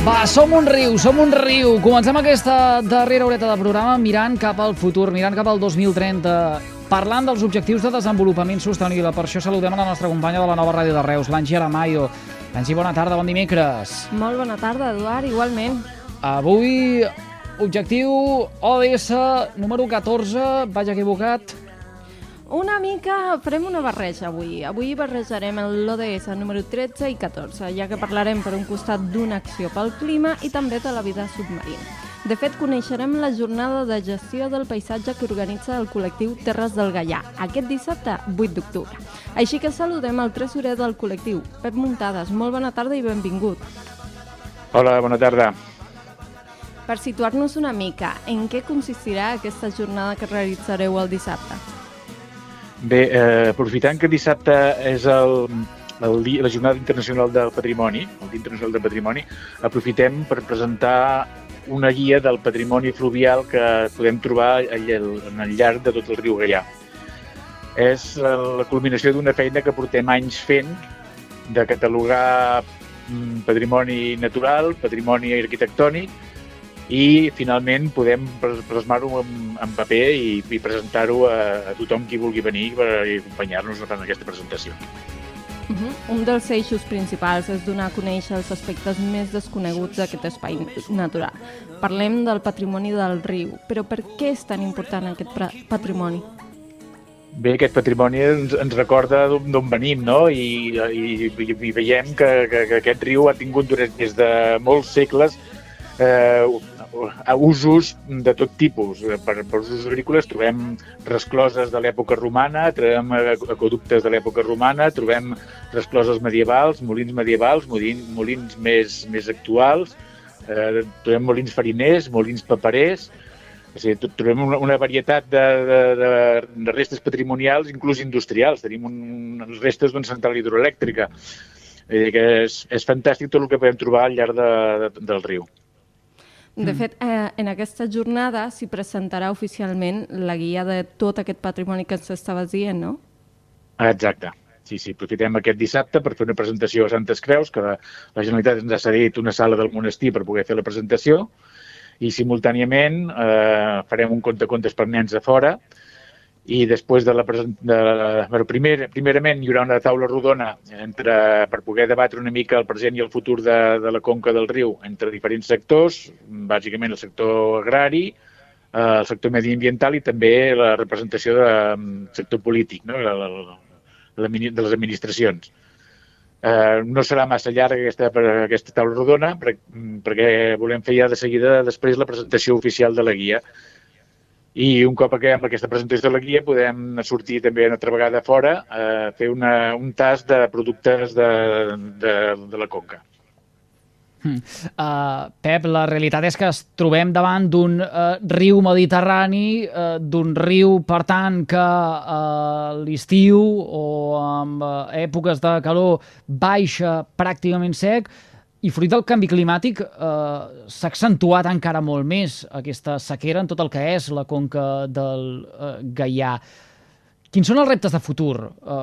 Va, som un riu, som un riu. Comencem aquesta darrera horeta de programa mirant cap al futur, mirant cap al 2030, parlant dels objectius de desenvolupament sostenible. Per això saludem a la nostra companya de la nova ràdio de Reus, l'Angi Aramayo. Angi, bona tarda, bon dimecres. Molt bona tarda, Eduard, igualment. Avui, objectiu ODS número 14, vaig equivocat. Una mica farem una barreja avui. Avui barrejarem l'ODS número 13 i 14, ja que parlarem per un costat d'una acció pel clima i també de la vida submarina. De fet, coneixerem la jornada de gestió del paisatge que organitza el col·lectiu Terres del Gaià, aquest dissabte 8 d'octubre. Així que saludem el tresorer del col·lectiu, Pep Muntades. Molt bona tarda i benvingut. Hola, bona tarda. Per situar-nos una mica, en què consistirà aquesta jornada que realitzareu el dissabte? Bé, eh, aprofitant que dissabte és el, el dia, la Jornada Internacional del Patrimoni, el Dia Internacional del Patrimoni, aprofitem per presentar una guia del patrimoni fluvial que podem trobar al, el llarg de tot el riu Gaià. És la, la culminació d'una feina que portem anys fent de catalogar mm, patrimoni natural, patrimoni arquitectònic, i finalment podem plasmar-ho en, en paper i, i presentar-ho a, a tothom qui vulgui venir per acompanyar-nos en aquesta presentació. Uh -huh. Un dels eixos principals és donar a conèixer els aspectes més desconeguts d'aquest espai natural. Parlem del patrimoni del riu, però per què és tan important aquest patrimoni? Bé, aquest patrimoni ens, ens recorda d'on venim, no? I, i, i, i veiem que, que, que aquest riu ha tingut durant des de molts segles eh, a usos de tot tipus. Per, per usos agrícoles trobem rescloses de l'època romana, trobem aqueductes de l'època romana, trobem rescloses medievals, molins medievals, molins, molins més, més actuals, eh, trobem molins fariners, molins paperers, o sigui, trobem una, una varietat de, de, de, de restes patrimonials, inclús industrials. Tenim un, restes d'una central hidroelèctrica. Vull que és, és fantàstic tot el que podem trobar al llarg de, de, del riu. De fet, eh, en aquesta jornada s'hi presentarà oficialment la guia de tot aquest patrimoni que ens estaves dient, no? Exacte. Sí, sí, aprofitem aquest dissabte per fer una presentació a Santes Creus, que la, la Generalitat ens ha cedit una sala del monestir per poder fer la presentació, i simultàniament eh, farem un conte contes per nens a fora, i després de la, de la bueno, primer, primerament hi haurà una taula rodona entre, per poder debatre una mica el present i el futur de, de la conca del riu entre diferents sectors, bàsicament el sector agrari, eh, el sector mediambiental i també la representació del sector polític, no? la, la, la, de les administracions. Eh, no serà massa llarga aquesta, aquesta taula rodona per, perquè volem fer ja de seguida després la presentació oficial de la guia i un cop acabem aquesta presentació de la guia podem sortir també una altra vegada fora a fer una, un tast de productes de, de, de la conca. Uh, Pep, la realitat és que es trobem davant d'un uh, riu mediterrani, uh, d'un riu, per tant, que uh, l'estiu o en uh, èpoques de calor baixa pràcticament sec, i fruit del canvi climàtic eh, s'ha accentuat encara molt més aquesta sequera en tot el que és la conca del eh, Gaià. Quins són els reptes de futur eh,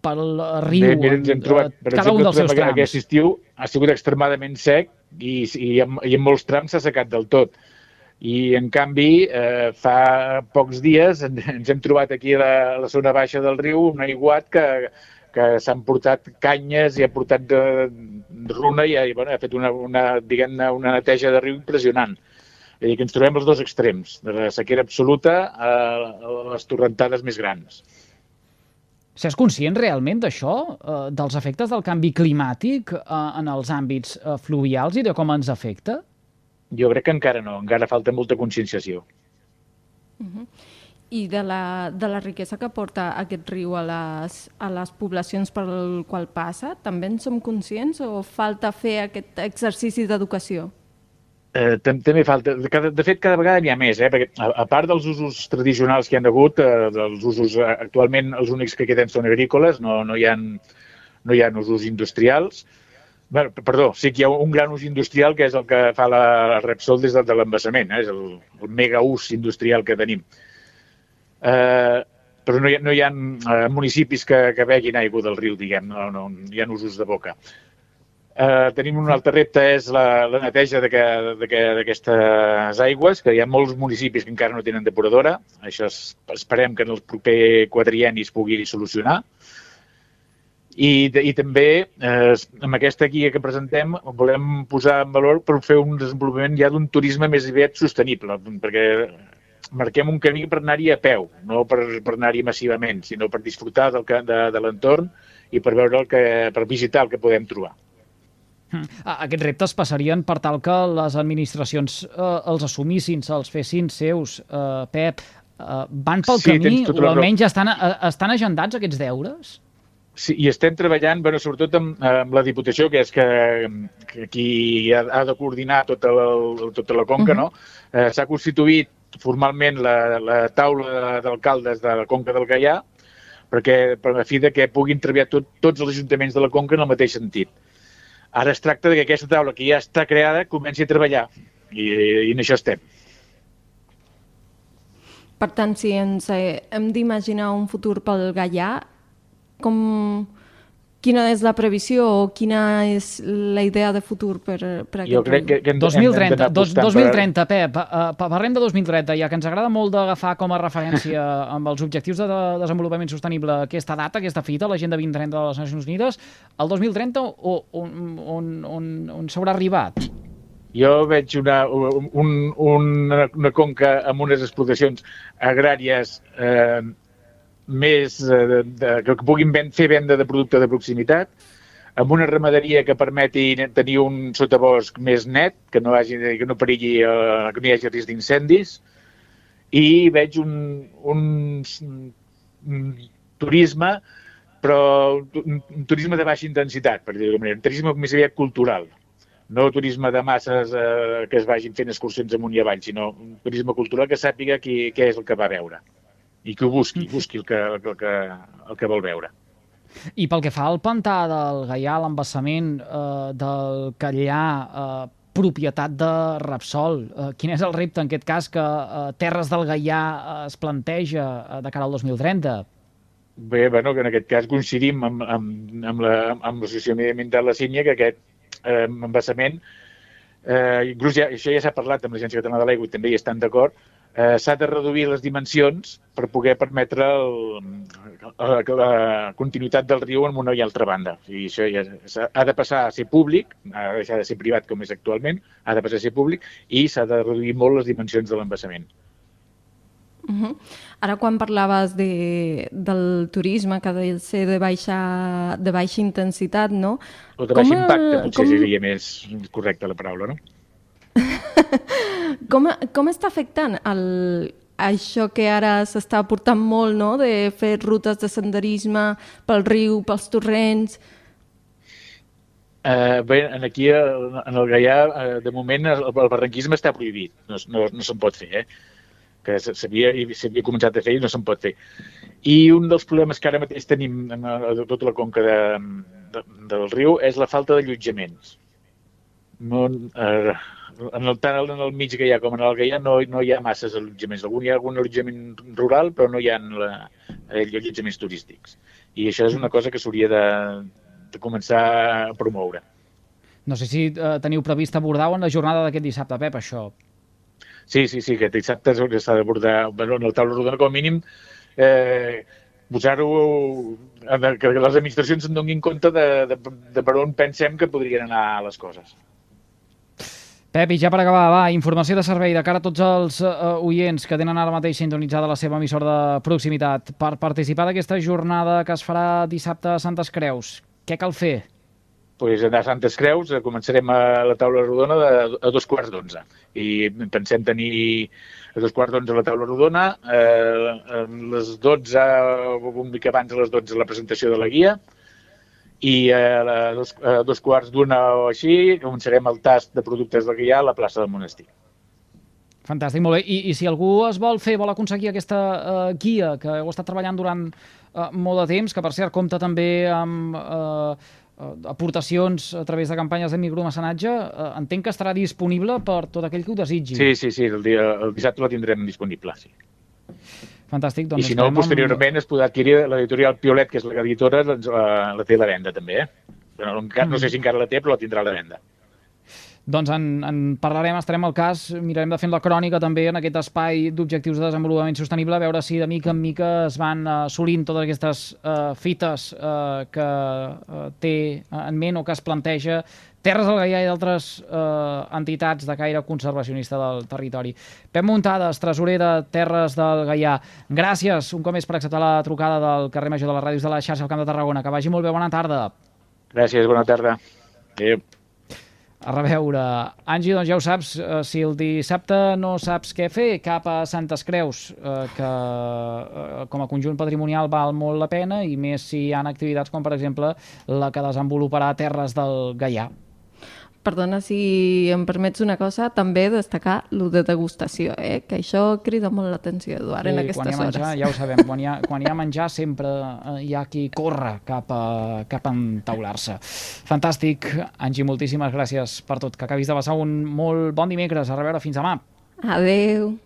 pel riu, Bé, mira, ens hem trobat, eh, per cada exemple, un dels seus trams? aquest estiu ha sigut extremadament sec i, i, en, i en molts trams s'ha secat del tot. I, en canvi, eh, fa pocs dies en- ens hem trobat aquí a la, a la zona baixa del riu un aiguat que, que s'han portat canyes i ha portat de, runa i, ha- i bueno, ha fet una, una, diguem-ne, una neteja de riu impressionant. És a dir, que ens trobem els dos extrems, de la sequera absoluta a, les torrentades més grans. S'és conscient realment d'això, eh, dels efectes del canvi climàtic eh, en els àmbits eh, fluvials i de com ens afecta? Jo crec que encara no, encara falta molta conscienciació. I de la, de la riquesa que porta aquest riu a les, a les poblacions pel qual passa, també en som conscients o falta fer aquest exercici d'educació? Eh, tam- també falta, cada- de fet cada vegada n'hi ha més, eh? perquè a, a part dels usos tradicionals que hi han hagut, eh, dels usos eh, actualment els únics que queden són agrícoles, no, no, hi, ha, no hi ha usos industrials. Bé, perdó, sí que hi ha un gran ús industrial que és el que fa la Repsol des de, de l'embassament, eh? és el, el mega ús industrial que tenim. Però no hi ha, no hi ha eh, municipis que, que beguin aigua del riu, diguem, no, no, hi ha usos de boca. Eh, tenim un altre repte, és la, la neteja d'aquestes aigües, que hi ha molts municipis que encara no tenen depuradora. Això es, esperem que en el proper quadrienni es pugui solucionar. I, i també, eh, amb aquesta guia que presentem, volem posar en valor per fer un desenvolupament ja d'un turisme més aviat sostenible, perquè marquem un camí per anar-hi a peu, no per, per anar-hi massivament, sinó per disfrutar del, que- de, de l'entorn i per veure el que, per visitar el que podem trobar. Mm. Ah, Aquests reptes passarien per tal que les administracions eh, els assumissin, se'ls fessin seus. Eh, Pep, eh, van pel Sí, camí tota o raó. almenys estan, eh, estan agendats aquests deures? Sí, i estem treballant, bueno, sobretot amb, amb la Diputació, que és que, que qui ha, ha de coordinar tota la, tota la conca, Mhm. no? Eh, S'ha constituït formalment la, la taula d'alcaldes de la conca del Gaià, perquè per la fi de que puguin treballar tot, tots els ajuntaments de la conca en el mateix sentit. Ara es tracta de que aquesta taula, que ja està creada, comenci a treballar. I, i en això estem. Per tant, si ens eh, hem d'imaginar un futur pel Gaià, com... quina és la previsió o quina és la idea de futur per, per aquest Jo crec que, que hem, 2030, hem dos, apostant per- 2030, Pep, uh, parlem de 2030, ja que ens agrada molt d'agafar com a referència amb els objectius de, de desenvolupament sostenible aquesta data, aquesta fita, l'Agenda 2030 de les Nacions Unides, el 2030 o, on, on, on, on s'haurà arribat? Jo veig una, un, una, una conca amb unes explotacions agràries eh, més eh, de, de, que puguin ven, fer venda de producte de proximitat, amb una ramaderia que permeti tenir un sotabosc més net, que no, hagi, que no perilli, eh, que no hi hagi risc d'incendis, i veig un, un, un turisme, però un, un turisme de baixa intensitat, per dir-ho manera, un turisme més aviat cultural. No turisme de masses eh, que es vagin fent excursions amunt i avall, sinó un turisme cultural que sàpiga qui, què és el que va veure i que ho busqui, busqui el que, el que, el que vol veure. I pel que fa al pantà del Gaià, l'embassament eh, del Catllà, eh, propietat de Repsol, eh, quin és el repte en aquest cas que eh, Terres del Gaià eh, es planteja eh, de cara al 2030? Bé, bueno, que en aquest cas coincidim amb, amb, amb la- amb l'Associació Mediambiental La Sínia que aquest eh, embassament, eh, inclús ja, això ja s'ha parlat amb l'Agència Catalana de l'Aigua i també hi estan d'acord, eh, s'ha de reduir les dimensions per poder permetre el, la, la continuïtat del riu en una i altra banda. Sigui, això ja ha de passar a ser públic, ha de deixar de ser privat com és actualment, ha de passar a ser públic i s'ha de reduir molt les dimensions de l'embassament. Uh -huh. Ara, quan parlaves de, del turisme, que ha de ser de baixa, de baixa intensitat, no? O de baix Com, impacte, potser com- seria més correcta la paraula, no? Com, com està afectant el, això que ara s'està portant molt, no?, de fer rutes de senderisme pel riu, pels torrents... Eh, bé, aquí, eh, en el Gaià, eh, de moment, el, el barranquisme està prohibit. No, no, no se'n pot fer, eh? que s'havia començat a fer i no se'n pot fer. I un dels problemes que ara mateix tenim en a tota la conca de, de, del riu és la falta d'allotjaments. No, eh, en el, tant en el mig Gaià com en el Gaià no, no hi ha masses allotjaments. Algun, hi ha algun allotjament rural, però no hi ha la, allotjaments turístics. I això és una cosa que s'hauria de, de començar a promoure. No sé si eh, teniu previst abordar-ho en la jornada d'aquest dissabte, Pep, això. Sí, sí, sí, aquest dissabte s'ha d'abordar, bueno, en la taula rodona, com a mínim, eh, posar-ho, eh, que les administracions en donin compte de, de, de per on pensem que podrien anar les coses. Pep, i ja per acabar, va, informació de servei de cara a tots els uh, oients que tenen ara mateix sintonitzada la seva emissora de proximitat. Per participar d'aquesta jornada que es farà dissabte a Santes Creus, què cal fer? pues, a Santes Creus eh, començarem a la taula rodona de, a dos quarts d'onze i pensem tenir a dos quarts d'onze la taula rodona, eh, a les 12, un mica abans a les 12 la presentació de la guia i a, dos, a dos quarts d'una o així començarem el tast de productes del guia a la plaça del monestir. Fantàstic, molt bé. I, i si algú es vol fer, vol aconseguir aquesta uh, guia que heu estat treballant durant uh, molt de temps, que per cert compta també amb uh, uh, aportacions a través de campanyes de micromecenatge, uh, entenc que estarà disponible per tot aquell que ho desitgi. Sí, sí, sí, el, dia, el dissabte la tindrem disponible, sí. Fantàstic. Doncs I si no, posteriorment amb... es podrà adquirir l'editorial Piolet, que és l'editora, doncs la, la té a la venda també, eh? Però no, no sé si encara la té, però la tindrà a la venda. Doncs en, en parlarem, estarem al cas, mirarem de fer la crònica també en aquest espai d'objectius de desenvolupament sostenible, a veure si de mica en mica es van uh, assolint totes aquestes uh, fites uh, que uh, té en ment o que es planteja Terres del Gaià i d'altres eh, entitats de caire conservacionista del territori. Pep Muntades, tresorer de Terres del Gaià, gràcies un cop més per acceptar la trucada del carrer Major de les Ràdios de la xarxa al Camp de Tarragona. Que vagi molt bé, bona tarda. Gràcies, bona tarda. Adéu. A reveure. Angi, doncs ja ho saps, eh, si el dissabte no saps què fer, cap a Santes Creus, eh, que eh, com a conjunt patrimonial val molt la pena, i més si hi ha activitats com, per exemple, la que desenvoluparà Terres del Gaià perdona si em permets una cosa, també destacar lo de degustació, eh? que això crida molt l'atenció, Eduard, sí, en aquestes quan hi ha menjar, hores. Ja ho sabem, quan hi ha, quan hi ha menjar sempre eh, hi ha qui corre cap a, cap a entaular-se. Fantàstic, Angi, moltíssimes gràcies per tot. Que acabis de passar un molt bon dimecres. A reveure, fins demà. Adeu.